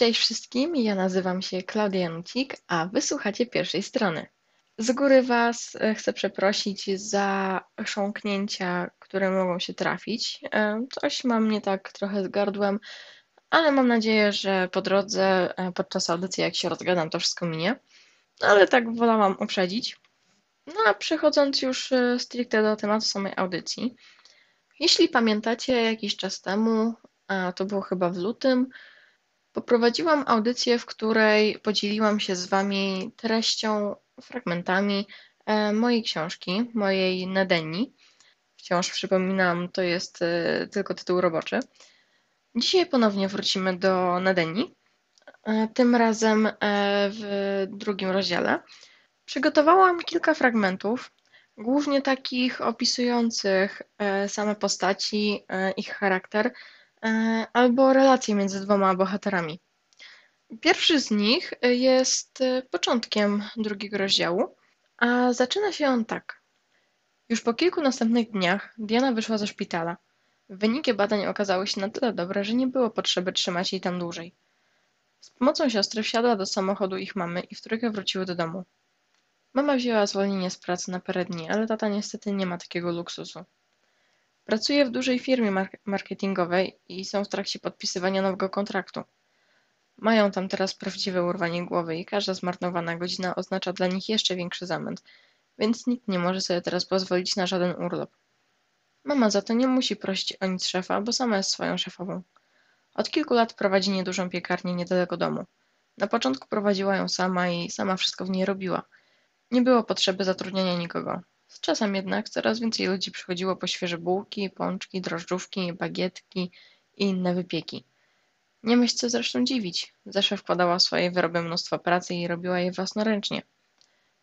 Cześć wszystkim, ja nazywam się Klaudia Nucik, a wysłuchacie pierwszej strony. Z góry Was e, chcę przeprosić za chrząknięcia, które mogą się trafić. E, coś mam nie tak trochę z gardłem, ale mam nadzieję, że po drodze, e, podczas audycji, jak się rozgadam, to wszystko minie. Ale tak wolałam uprzedzić. No a przechodząc już stricte do tematu samej audycji. Jeśli pamiętacie, jakiś czas temu, a to było chyba w lutym, Poprowadziłam audycję, w której podzieliłam się z Wami treścią, fragmentami e, mojej książki, mojej Nadenni. Wciąż przypominam, to jest e, tylko tytuł roboczy. Dzisiaj ponownie wrócimy do Nadenni, e, tym razem w drugim rozdziale. Przygotowałam kilka fragmentów, głównie takich opisujących same postaci, ich charakter, albo relacje między dwoma bohaterami. Pierwszy z nich jest e, początkiem drugiego rozdziału, a zaczyna się on tak. Już po kilku następnych dniach Diana wyszła ze szpitala. Wyniki badań okazały się na tyle dobre, że nie było potrzeby trzymać jej tam dłużej. Z pomocą siostry wsiadła do samochodu ich mamy i w trójkę wróciły do domu. Mama wzięła zwolnienie z pracy na parę dni, ale tata niestety nie ma takiego luksusu. Pracuję w dużej firmie marketingowej i są w trakcie podpisywania nowego kontraktu. Mają tam teraz prawdziwe urwanie głowy i każda zmarnowana godzina oznacza dla nich jeszcze większy zamęt, więc nikt nie może sobie teraz pozwolić na żaden urlop. Mama za to nie musi prosić o nic szefa, bo sama jest swoją szefową. Od kilku lat prowadzi niedużą piekarnię niedaleko domu. Na początku prowadziła ją sama i sama wszystko w niej robiła. Nie było potrzeby zatrudniania nikogo. Z czasem jednak coraz więcej ludzi przychodziło po świeże bułki, pączki, drożdżówki, bagietki i inne wypieki. Nie myśl co zresztą dziwić. Zawsze wkładała w swoje wyroby mnóstwo pracy i robiła je własnoręcznie.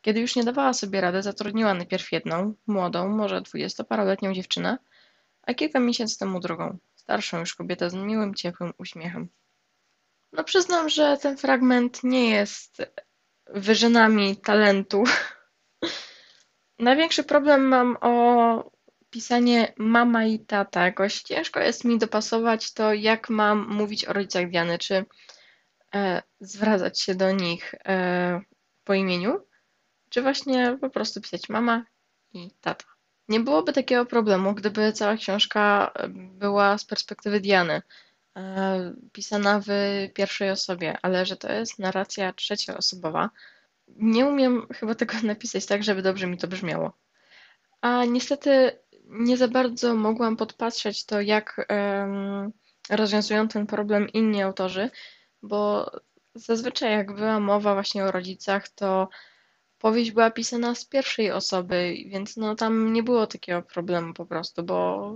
Kiedy już nie dawała sobie rady, zatrudniła najpierw jedną, młodą, może dwudziestoparoletnią dziewczynę, a kilka miesięcy temu drugą, starszą już kobietę z miłym, ciepłym uśmiechem. No przyznam, że ten fragment nie jest wyżynami talentu Największy problem mam o pisanie mama i tata. Jakoś ciężko jest mi dopasować to, jak mam mówić o rodzicach Diany. Czy e, zwracać się do nich e, po imieniu, czy właśnie po prostu pisać mama i tata. Nie byłoby takiego problemu, gdyby cała książka była z perspektywy Diany, e, pisana w pierwszej osobie, ale że to jest narracja trzecioosobowa, nie umiem chyba tego napisać tak, żeby dobrze mi to brzmiało. A niestety nie za bardzo mogłam podpatrzeć to, jak um, rozwiązują ten problem inni autorzy, bo zazwyczaj jak była mowa właśnie o rodzicach, to powieść była pisana z pierwszej osoby, więc no tam nie było takiego problemu po prostu, bo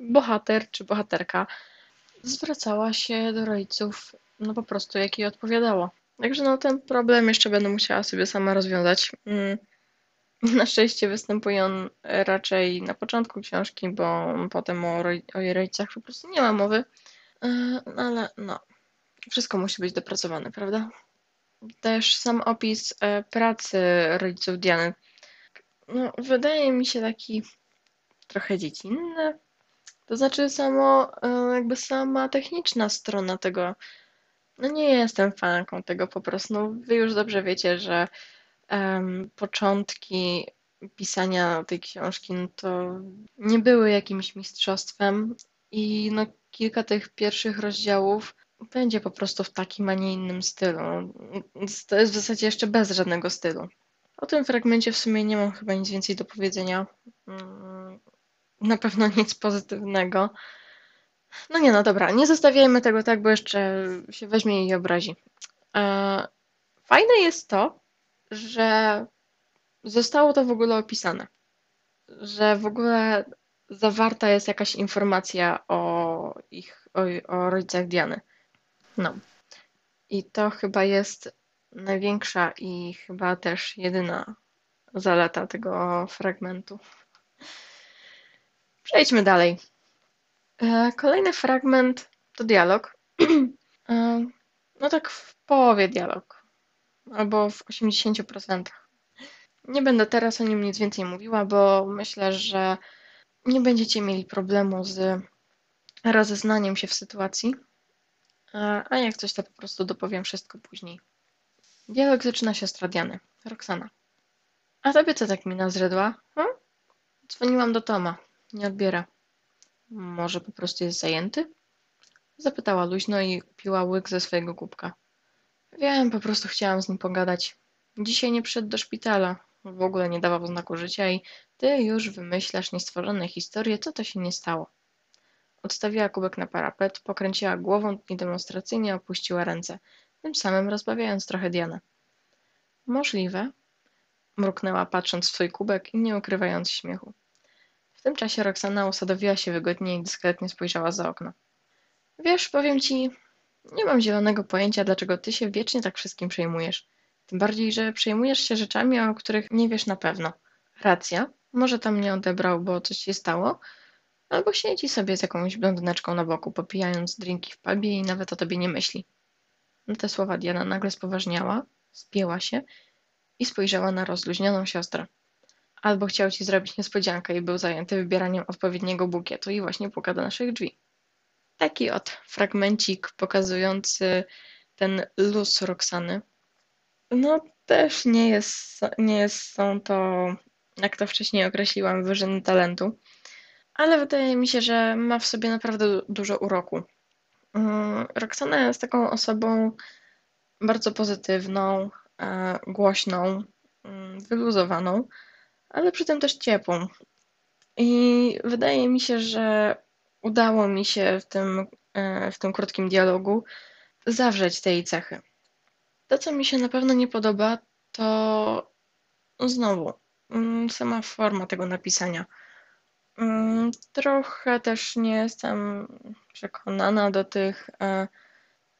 bohater czy bohaterka zwracała się do rodziców no po prostu jak jej odpowiadało. Także no ten problem jeszcze będę musiała sobie sama rozwiązać. Mm. Na szczęście występuje on raczej na początku książki, bo potem o, o jej rodzicach po prostu nie ma mowy. E, no ale no, wszystko musi być dopracowane, prawda? Też sam opis e, pracy rodziców Diany. No, wydaje mi się taki trochę dziecinny. To znaczy samo, e, jakby sama techniczna strona tego no nie jestem fanką tego po prostu. No, wy już dobrze wiecie, że um, początki pisania tej książki no to nie były jakimś mistrzostwem i no, kilka tych pierwszych rozdziałów będzie po prostu w takim, a nie innym stylu. To jest w zasadzie jeszcze bez żadnego stylu. O tym fragmencie w sumie nie mam chyba nic więcej do powiedzenia. Mm, na pewno nic pozytywnego. No nie, no dobra, nie zostawiajmy tego tak, bo jeszcze się weźmie i obrazi. E, fajne jest to, że zostało to w ogóle opisane. Że w ogóle zawarta jest jakaś informacja o ich, o, o rodzicach Diany. No. I to chyba jest największa i chyba też jedyna zaleta tego fragmentu. Przejdźmy dalej. E, kolejny fragment to dialog. E, no tak w połowie dialog, albo w 80%. Nie będę teraz o nim nic więcej mówiła, bo myślę, że nie będziecie mieli problemu z rozeznaniem się w sytuacji. A, a jak coś, to po prostu dopowiem wszystko później. Dialog zaczyna się od Diany. Roxana. A tobie co tak mina zredła? Hm? Dzwoniłam do Toma. Nie odbiera. Może po prostu jest zajęty? Zapytała luźno i piła łyk ze swojego kubka. Wiem, po prostu chciałam z nim pogadać. Dzisiaj nie przyszedł do szpitala. W ogóle nie dawał znaku życia i ty już wymyślasz niestworzone historie, co to się nie stało. Odstawiła kubek na parapet, pokręciła głową i demonstracyjnie opuściła ręce, tym samym rozbawiając trochę Dianę. Możliwe, mruknęła patrząc w swój kubek i nie ukrywając śmiechu. Tym czasie Roxana usadowiła się wygodnie i dyskretnie spojrzała za okno. Wiesz, powiem ci, nie mam zielonego pojęcia, dlaczego ty się wiecznie tak wszystkim przejmujesz. Tym bardziej, że przejmujesz się rzeczami, o których nie wiesz na pewno. Racja, może tam mnie odebrał, bo coś się stało, albo siedzi sobie z jakąś blondyneczką na boku, popijając drinki w pubie i nawet o tobie nie myśli. Na te słowa Diana nagle spoważniała, spięła się i spojrzała na rozluźnioną siostrę. Albo chciał ci zrobić niespodziankę i był zajęty wybieraniem odpowiedniego bukietu i właśnie puka do naszych drzwi. Taki od fragmencik pokazujący ten luz Roxany. No też nie jest, nie jest, są to, jak to wcześniej określiłam, wyżyny talentu, ale wydaje mi się, że ma w sobie naprawdę dużo uroku. Mm, Roxana jest taką osobą bardzo pozytywną, e, głośną, mm, wyluzowaną, ale przy tym też ciepłą. I wydaje mi się, że udało mi się w tym, e, w tym krótkim dialogu zawrzeć tej cechy. To, co mi się na pewno nie podoba, to znowu mm, sama forma tego napisania. Mm, trochę też nie jestem przekonana do tych e,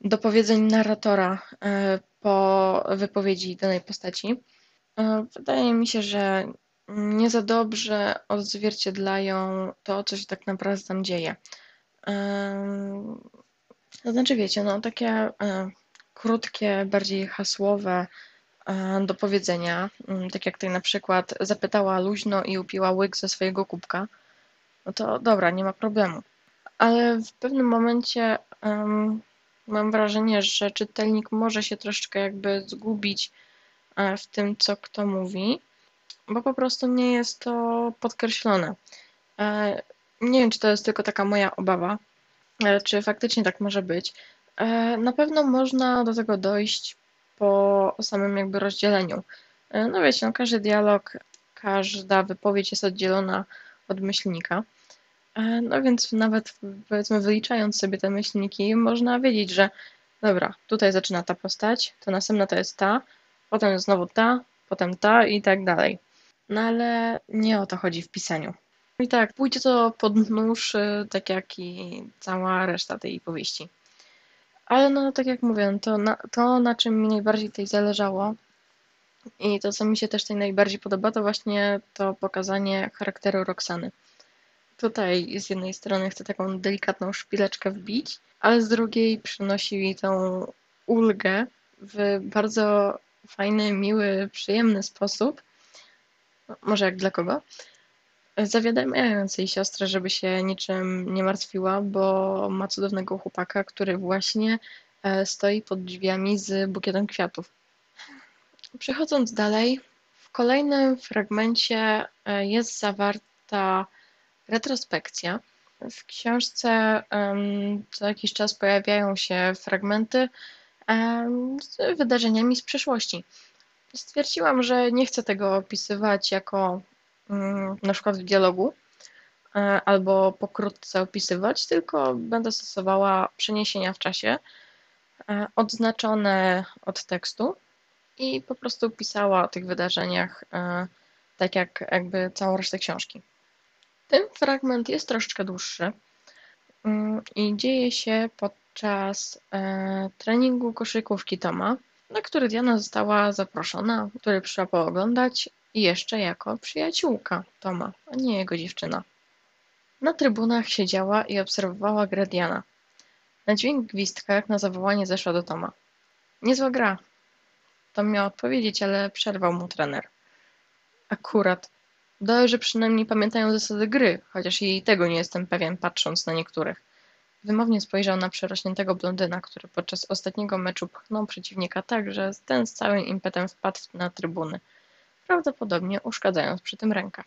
dopowiedzeń narratora e, po wypowiedzi danej postaci. Wydaje mi się, że nie za dobrze odzwierciedlają to, co się tak naprawdę tam dzieje. To znaczy, wiecie, no takie e, krótkie, bardziej hasłowe e, do powiedzenia, mm, tak jak tutaj na przykład zapytała luźno i upiła łyk ze swojego kubka, no to dobra, nie ma problemu. Ale w pewnym momencie um, mam wrażenie, że czytelnik może się troszeczkę jakby zgubić e, w tym, co kto mówi bo po prostu nie jest to podkreślone. E, nie wiem, czy to jest tylko taka moja obawa, e, czy faktycznie tak może być. E, na pewno można do tego dojść po samym jakby rozdzieleniu. No wiecie, no każdy dialog, każda wypowiedź jest oddzielona od myślnika. No więc nawet powiedzmy wyliczając sobie te myślniki, można wiedzieć, że dobra, tutaj zaczyna ta postać, to następna to jest ta, potem znowu ta, potem ta i tak dalej. No ale nie o to chodzi w pisaniu. I tak, pójdzie to pod nóż, y, tak jak i cała reszta tej powieści. Ale no, tak jak mówię, to na, to na czym mi najbardziej tutaj zależało i to, co mi się też tutaj najbardziej podoba, to właśnie to pokazanie charakteru Roxany. Tutaj z jednej strony chcę taką delikatną szpileczkę wbić, ale z drugiej przynosi mi tą ulgę w bardzo fajny, miły, przyjemny sposób, może jak dla kogo, zawiadamiając jej siostrę, żeby się niczym nie martwiła, bo ma cudownego chłopaka, który właśnie e, stoi pod drzwiami z bukietem kwiatów. Przechodząc dalej, w kolejnym fragmencie e, jest zawarta retrospekcja. W książce co jakiś czas pojawiają się fragmenty z wydarzeniami z przeszłości stwierdziłam, że nie chcę tego opisywać jako mm, na przykład w dialogu e, albo pokrótce opisywać, tylko będę stosowała przeniesienia w czasie e, odznaczone od tekstu i po prostu pisała o tych wydarzeniach e, tak jak jakby całą resztę książki. Ten fragment jest troszeczkę dłuższy mm, i dzieje się podczas treningu koszykówki Toma na który Diana została zaproszona, który przyszła pooglądać i jeszcze jako przyjaciółka Toma, a nie jego dziewczyna. Na trybunach siedziała i obserwowała grę Diana. Na dźwięk gwizdka, jak na zawołanie, zeszła do Toma. Niezła gra. Tom miał odpowiedzieć, ale przerwał mu trener. Akurat. Dość, że przynajmniej pamiętają zasady gry, chociaż i tego nie jestem pewien, patrząc na niektórych. Wymownie spojrzał na przerośniętego blondyna, który podczas ostatniego meczu pchnął przeciwnika tak, że ten z całym impetem wpadł na trybuny, prawdopodobnie uszkadzając przy tym rękę.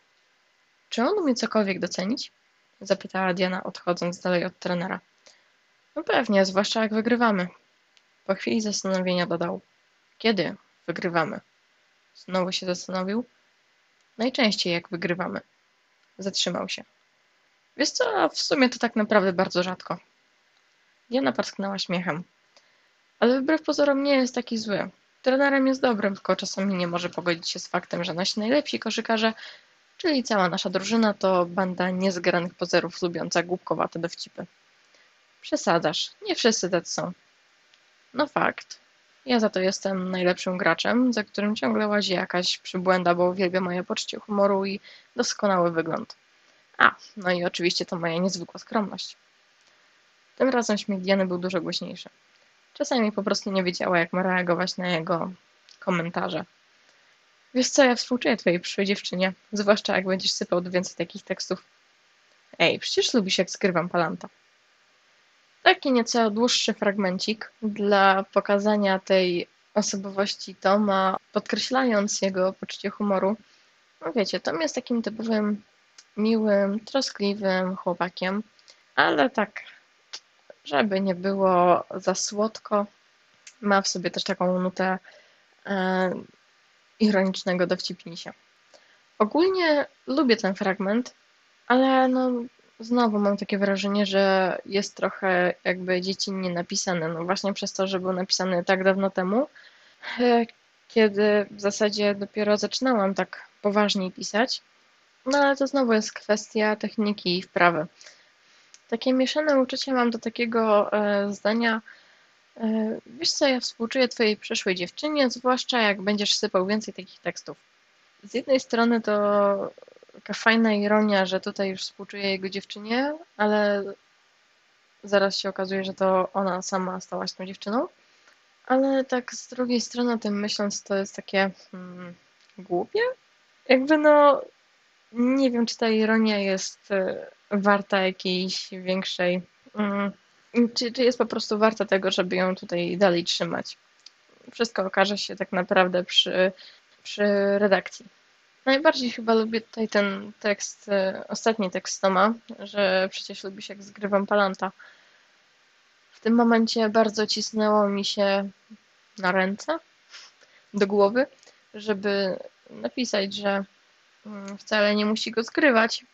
Czy on umie cokolwiek docenić? Zapytała Diana, odchodząc dalej od trenera. No pewnie, zwłaszcza jak wygrywamy. Po chwili zastanowienia dodał. Kiedy wygrywamy? Znowu się zastanowił. Najczęściej jak wygrywamy. Zatrzymał się. Wiesz co, w sumie to tak naprawdę bardzo rzadko. Diana parsknęła śmiechem. Ale wbrew pozorom nie jest taki zły. Trenerem jest dobrym, tylko czasami nie może pogodzić się z faktem, że nasi najlepsi koszykarze, czyli cała nasza drużyna, to banda niezgranych pozerów lubiąca głupkowate dowcipy. Przesadzasz. Nie wszyscy tacy są. No fakt. Ja za to jestem najlepszym graczem, za którym ciągle łazi jakaś przybłęda, bo uwielbia moje poczucie humoru i doskonały wygląd. A, no i oczywiście to moja niezwykła skromność. Tym razem śmiech Diany był dużo głośniejszy. Czasami po prostu nie wiedziała, jak ma reagować na jego komentarze. Wiesz co, ja współczuję twojej przyszłej dziewczynie, zwłaszcza jak będziesz sypał więcej takich tekstów. Ej, przecież lubisz, jak skrywam palanta. Taki nieco dłuższy fragmencik dla pokazania tej osobowości Toma, podkreślając jego poczucie humoru. No wiecie, Tom jest takim typowym miłym, troskliwym chłopakiem, ale tak, żeby nie było za słodko, ma w sobie też taką nutę e, ironicznego dowcipnisia. Ogólnie lubię ten fragment, ale no, znowu mam takie wrażenie, że jest trochę jakby dziecinnie napisany. No właśnie przez to, że był napisany tak dawno temu, e, kiedy w zasadzie dopiero zaczynałam tak poważniej pisać. No ale to znowu jest kwestia techniki i wprawy. Takie mieszane uczucie mam do takiego e, zdania. E, wiesz co, ja współczuję twojej przyszłej dziewczynie, zwłaszcza jak będziesz sypał więcej takich tekstów. Z jednej strony to taka fajna ironia, że tutaj już współczuję jego dziewczynie, ale zaraz się okazuje, że to ona sama stała się tą dziewczyną. Ale tak z drugiej strony o tym myśląc, to jest takie hmm, głupie. Jakby no, nie wiem, czy ta ironia jest e, warta jakiejś większej. Hmm, czy, czy jest po prostu warta tego, żeby ją tutaj dalej trzymać. Wszystko okaże się tak naprawdę przy, przy redakcji. Najbardziej chyba lubię tutaj ten tekst, e, ostatni tekst Toma, że przecież lubisz jak zgrywam palanta. W tym momencie bardzo cisnęło mi się na ręce, do głowy, żeby napisać, że mm, wcale nie musi go zgrywać,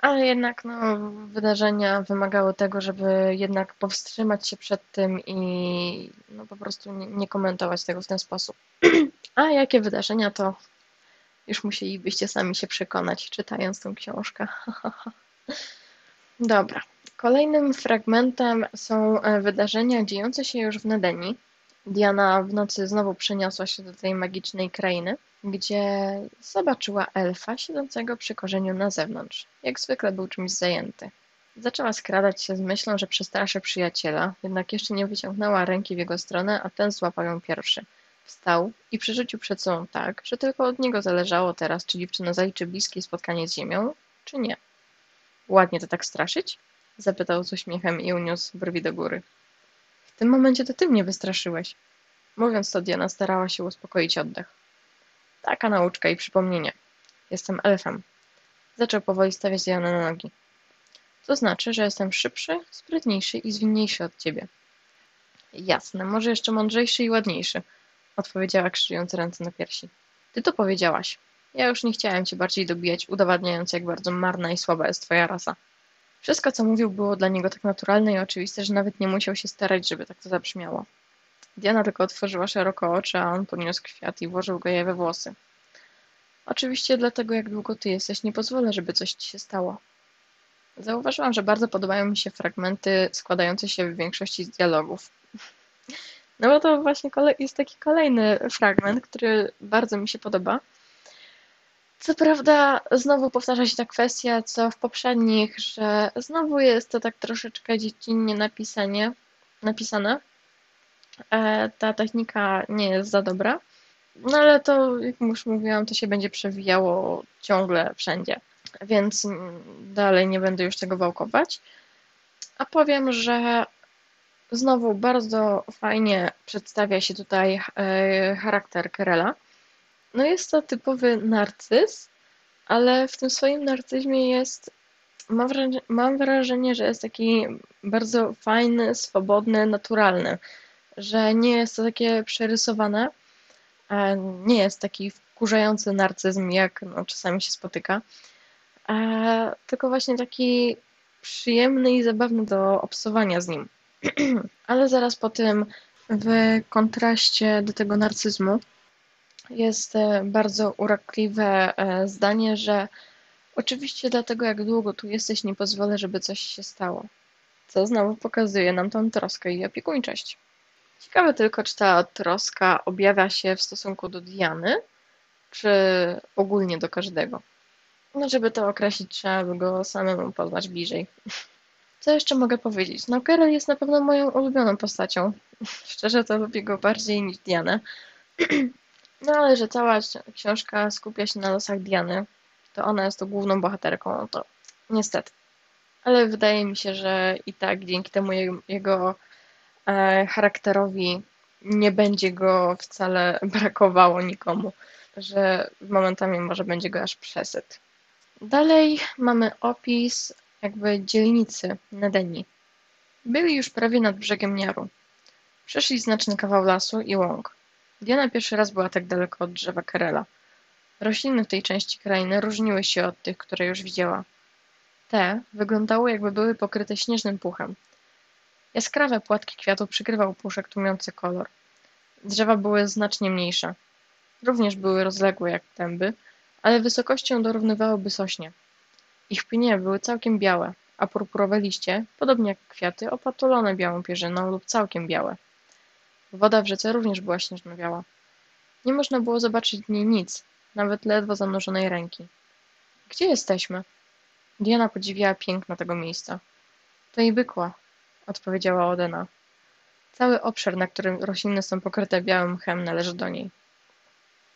ale jednak no, wydarzenia wymagały tego, żeby jednak powstrzymać się przed tym i no, po prostu nie, nie komentować tego w ten sposób. A jakie wydarzenia to już musielibyście sami się przekonać, czytając tą książkę. Dobra. Kolejnym fragmentem są e, wydarzenia dziejące się już w Nedenii. Diana w nocy znowu przeniosła się do tej magicznej krainy, gdzie zobaczyła elfa siedzącego przy korzeniu na zewnątrz. Jak zwykle był czymś zajęty. Zaczęła skradać się z myślą, że przestraszy przyjaciela, jednak jeszcze nie wyciągnęła ręki w jego stronę, a ten złapał ją pierwszy. Wstał i przerzucił przed sobą tak, że tylko od niego zależało teraz, czy dziewczyna zaliczy bliskie spotkanie z ziemią, czy nie. Ładnie to tak straszyć? Zapytał z uśmiechem i uniósł brwi do góry. W tym momencie to ty mnie wystraszyłeś. Mówiąc to, Diana starała się uspokoić oddech. Taka nauczka i przypomnienie. Jestem elfem. Zaczął powoli stawiać Dianę na nogi. To znaczy, że jestem szybszy, sprytniejszy i zwinniejszy od ciebie. Jasne, może jeszcze mądrzejszy i ładniejszy – odpowiedziała, krzywiąc ręce na piersi. Ty to powiedziałaś. Ja już nie chciałem cię bardziej dobijać, udowadniając, jak bardzo marna i słaba jest twoja rasa. Wszystko, co mówił, było dla niego tak naturalne i oczywiste, że nawet nie musiał się starać, żeby tak to zabrzmiało. Diana tylko otworzyła szeroko oczy, a on podniósł kwiat i włożył go jej we włosy. Oczywiście dlatego, jak długo ty jesteś, nie pozwolę, żeby coś ci się stało. Zauważyłam, że bardzo podobają mi się fragmenty składające się w większości z dialogów. No bo to właśnie jest taki kolejny fragment, który bardzo mi się podoba. Co prawda, znowu powtarza się ta kwestia, co w poprzednich, że znowu jest to tak troszeczkę dziecinnie napisanie, napisane. E, ta technika nie jest za dobra. No ale to, jak już mówiłam, to się będzie przewijało ciągle wszędzie. Więc dalej nie będę już tego wałkować. A powiem, że znowu bardzo fajnie przedstawia się tutaj e, charakter Kerela. No jest to typowy narcyz, ale w tym swoim narcyzmie jest, mam wrażenie, mam wrażenie, że jest taki bardzo fajny, swobodny, naturalny, że nie jest to takie przerysowane, nie jest taki wkurzający narcyzm, jak no, czasami się spotyka, tylko właśnie taki przyjemny i zabawny do obsowania z nim. Ale zaraz po tym, w kontraście do tego narcyzmu, jest e, bardzo urokliwe e, zdanie, że oczywiście dlatego, jak długo tu jesteś, nie pozwolę, żeby coś się stało. Co znowu pokazuje nam tą troskę i opiekuńczość. Ciekawe tylko, czy ta troska objawia się w stosunku do Diany, czy ogólnie do każdego. No, żeby to określić, trzeba by go samemu poznać bliżej. Co jeszcze mogę powiedzieć? No, Karel jest na pewno moją ulubioną postacią. Szczerze to lubię go bardziej niż Dianę. No ale że cała książka skupia się na losach Diany, to ona jest to główną bohaterką, no to niestety. Ale wydaje mi się, że i tak dzięki temu jego e, charakterowi nie będzie go wcale brakowało nikomu, że momentami może będzie go aż przesyt. Dalej mamy opis jakby dzielnicy Nedeni. Byli już prawie nad brzegiem Niaru. Przeszli znaczny kawał lasu i łąk. Diana pierwszy raz była tak daleko od drzewa Karela. Rośliny w tej części krainy różniły się od tych, które już widziała. Te wyglądały jakby były pokryte śnieżnym puchem. Jaskrawe płatki kwiatów przykrywał puszek tłumiący kolor. Drzewa były znacznie mniejsze. Również były rozległe jak tęby, ale wysokością dorównywałyby sośnie. Ich pnie były całkiem białe, a purpurowe liście, podobnie jak kwiaty, opatulone białą pierzyną lub całkiem białe. Woda w rzece również była śnieżno-biała. Nie można było zobaczyć w niej nic, nawet ledwo zanurzonej ręki. Gdzie jesteśmy? Diana podziwiała piękno tego miejsca. To i bykła, odpowiedziała Odena. Cały obszar, na którym rośliny są pokryte białym mchem, należy do niej.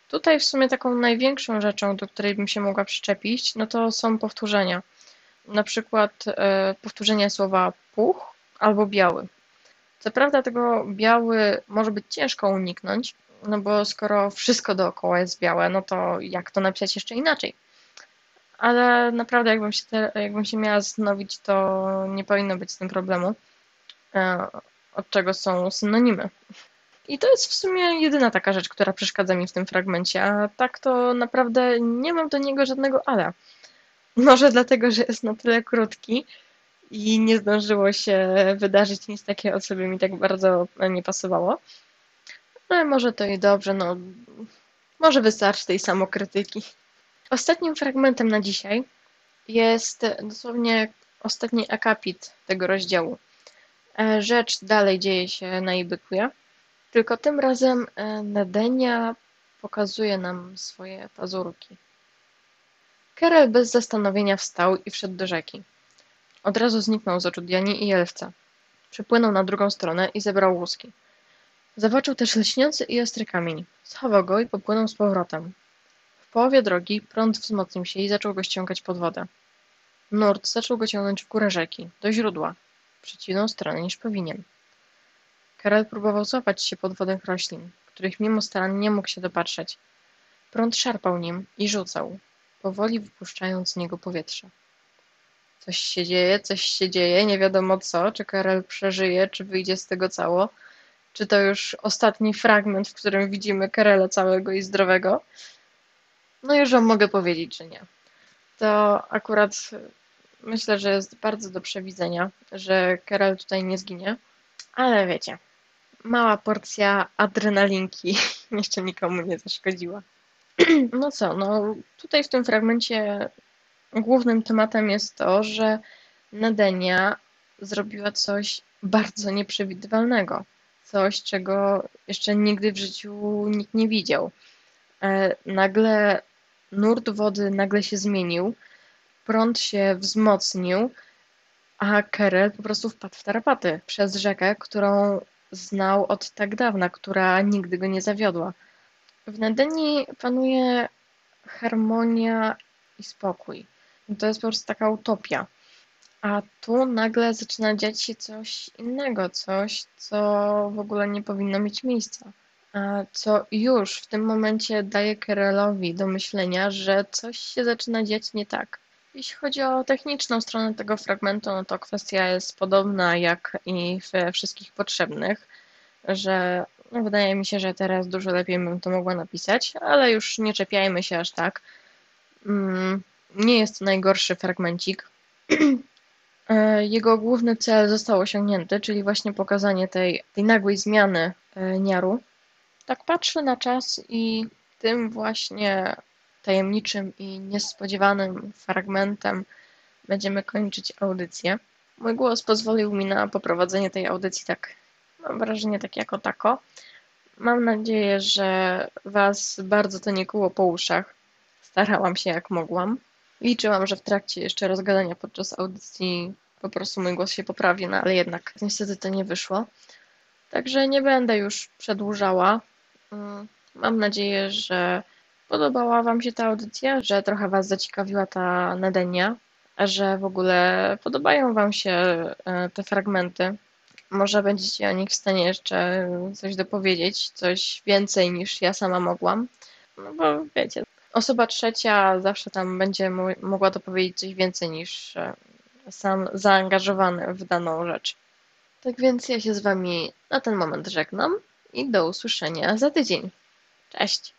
Tutaj w sumie taką największą rzeczą, do której bym się mogła przyczepić, no to są powtórzenia. Na przykład e, powtórzenie słowa puch albo biały. Co prawda tego biały może być ciężko uniknąć, no bo skoro wszystko dookoła jest białe, no to jak to napisać jeszcze inaczej? Ale naprawdę jakbym się, te, jakbym się miała zastanowić, to nie powinno być z tym problemu, e, od czego są synonimy. I to jest w sumie jedyna taka rzecz, która przeszkadza mi w tym fragmencie, a tak to naprawdę nie mam do niego żadnego ale. Może dlatego, że jest na tyle krótki i nie zdążyło się wydarzyć nic takiego, co by mi tak bardzo nie pasowało. Ale może to i dobrze, no może wystarczy tej samokrytyki. Ostatnim fragmentem na dzisiaj jest dosłownie ostatni akapit tego rozdziału. E, rzecz dalej dzieje się na Ibykuje. Tylko tym razem e, Nedenia pokazuje nam swoje pazurki. Kerel bez zastanowienia wstał i wszedł do rzeki. Od razu zniknął z oczu Diani i Elfca. Przepłynął na drugą stronę i zebrał łuski. Zobaczył też lśniący i ostry kamień. Schował go i popłynął z powrotem. W połowie drogi prąd wzmocnił się i zaczął go ściągać pod wodę. Nurt zaczął go ciągnąć w górę rzeki, do źródła, w przeciwną stronę niż powinien. Karel próbował złapać się podwodnych roślin, których mimo starań nie mógł się dopatrzeć. Prąd szarpał nim i rzucał, powoli wypuszczając z niego powietrze. Coś się dzieje, coś się dzieje, nie wiadomo co, czy Karel przeżyje, czy wyjdzie z tego cało, czy to już ostatni fragment, w którym widzimy Karela całego i zdrowego. No już wam mogę powiedzieć, że nie. To akurat myślę, że jest bardzo do przewidzenia, że Karel tutaj nie zginie, ale wiecie, mała porcja adrenalinki jeszcze nikomu nie zaszkodziła. No co, no tutaj w tym fragmencie głównym tematem jest to, że Nadenia zrobiła coś bardzo nieprzewidywalnego. Coś, czego jeszcze nigdy w życiu nikt nie widział. E, nagle nurt wody nagle się zmienił, prąd się wzmocnił, a Kerel po prostu wpadł w tarapaty przez rzekę, którą znał od tak dawna, która nigdy go nie zawiodła. W Nadenii panuje harmonia i spokój. To jest po prostu taka utopia. A tu nagle zaczyna dziać się coś innego, coś, co w ogóle nie powinno mieć miejsca. A co już w tym momencie daje Kerelowi do myślenia, że coś się zaczyna dziać nie tak. Jeśli chodzi o techniczną stronę tego fragmentu, no to kwestia jest podobna jak i we wszystkich potrzebnych, że no wydaje mi się, że teraz dużo lepiej bym to mogła napisać, ale już nie czepiajmy się aż tak. Mm, nie jest to najgorszy fragmencik. E, jego główny cel został osiągnięty, czyli właśnie pokazanie tej, tej nagłej zmiany e, Niaru. Tak patrzę na czas i tym właśnie tajemniczym i niespodziewanym fragmentem będziemy kończyć audycję. Mój głos pozwolił mi na poprowadzenie tej audycji tak, mam wrażenie, tak jako tako. Mam nadzieję, że Was bardzo to nie kuło po uszach. Starałam się jak mogłam. Liczyłam, że w trakcie jeszcze rozgadania podczas audycji po prostu mój głos się poprawi, no ale jednak niestety to nie wyszło. Także nie będę już przedłużała. Mm, mam nadzieję, że podobała Wam się ta audycja, że trochę Was zaciekawiła ta Nedenia, że w ogóle podobają Wam się e, te fragmenty. Może będziecie o nich w stanie jeszcze coś dopowiedzieć, coś więcej niż ja sama mogłam. No bo wiecie, osoba trzecia zawsze tam będzie mogła dopowiedzieć coś więcej niż e, sam zaangażowany w daną rzecz. Tak więc ja się z Wami na ten moment żegnam i do usłyszenia za tydzień. Cześć!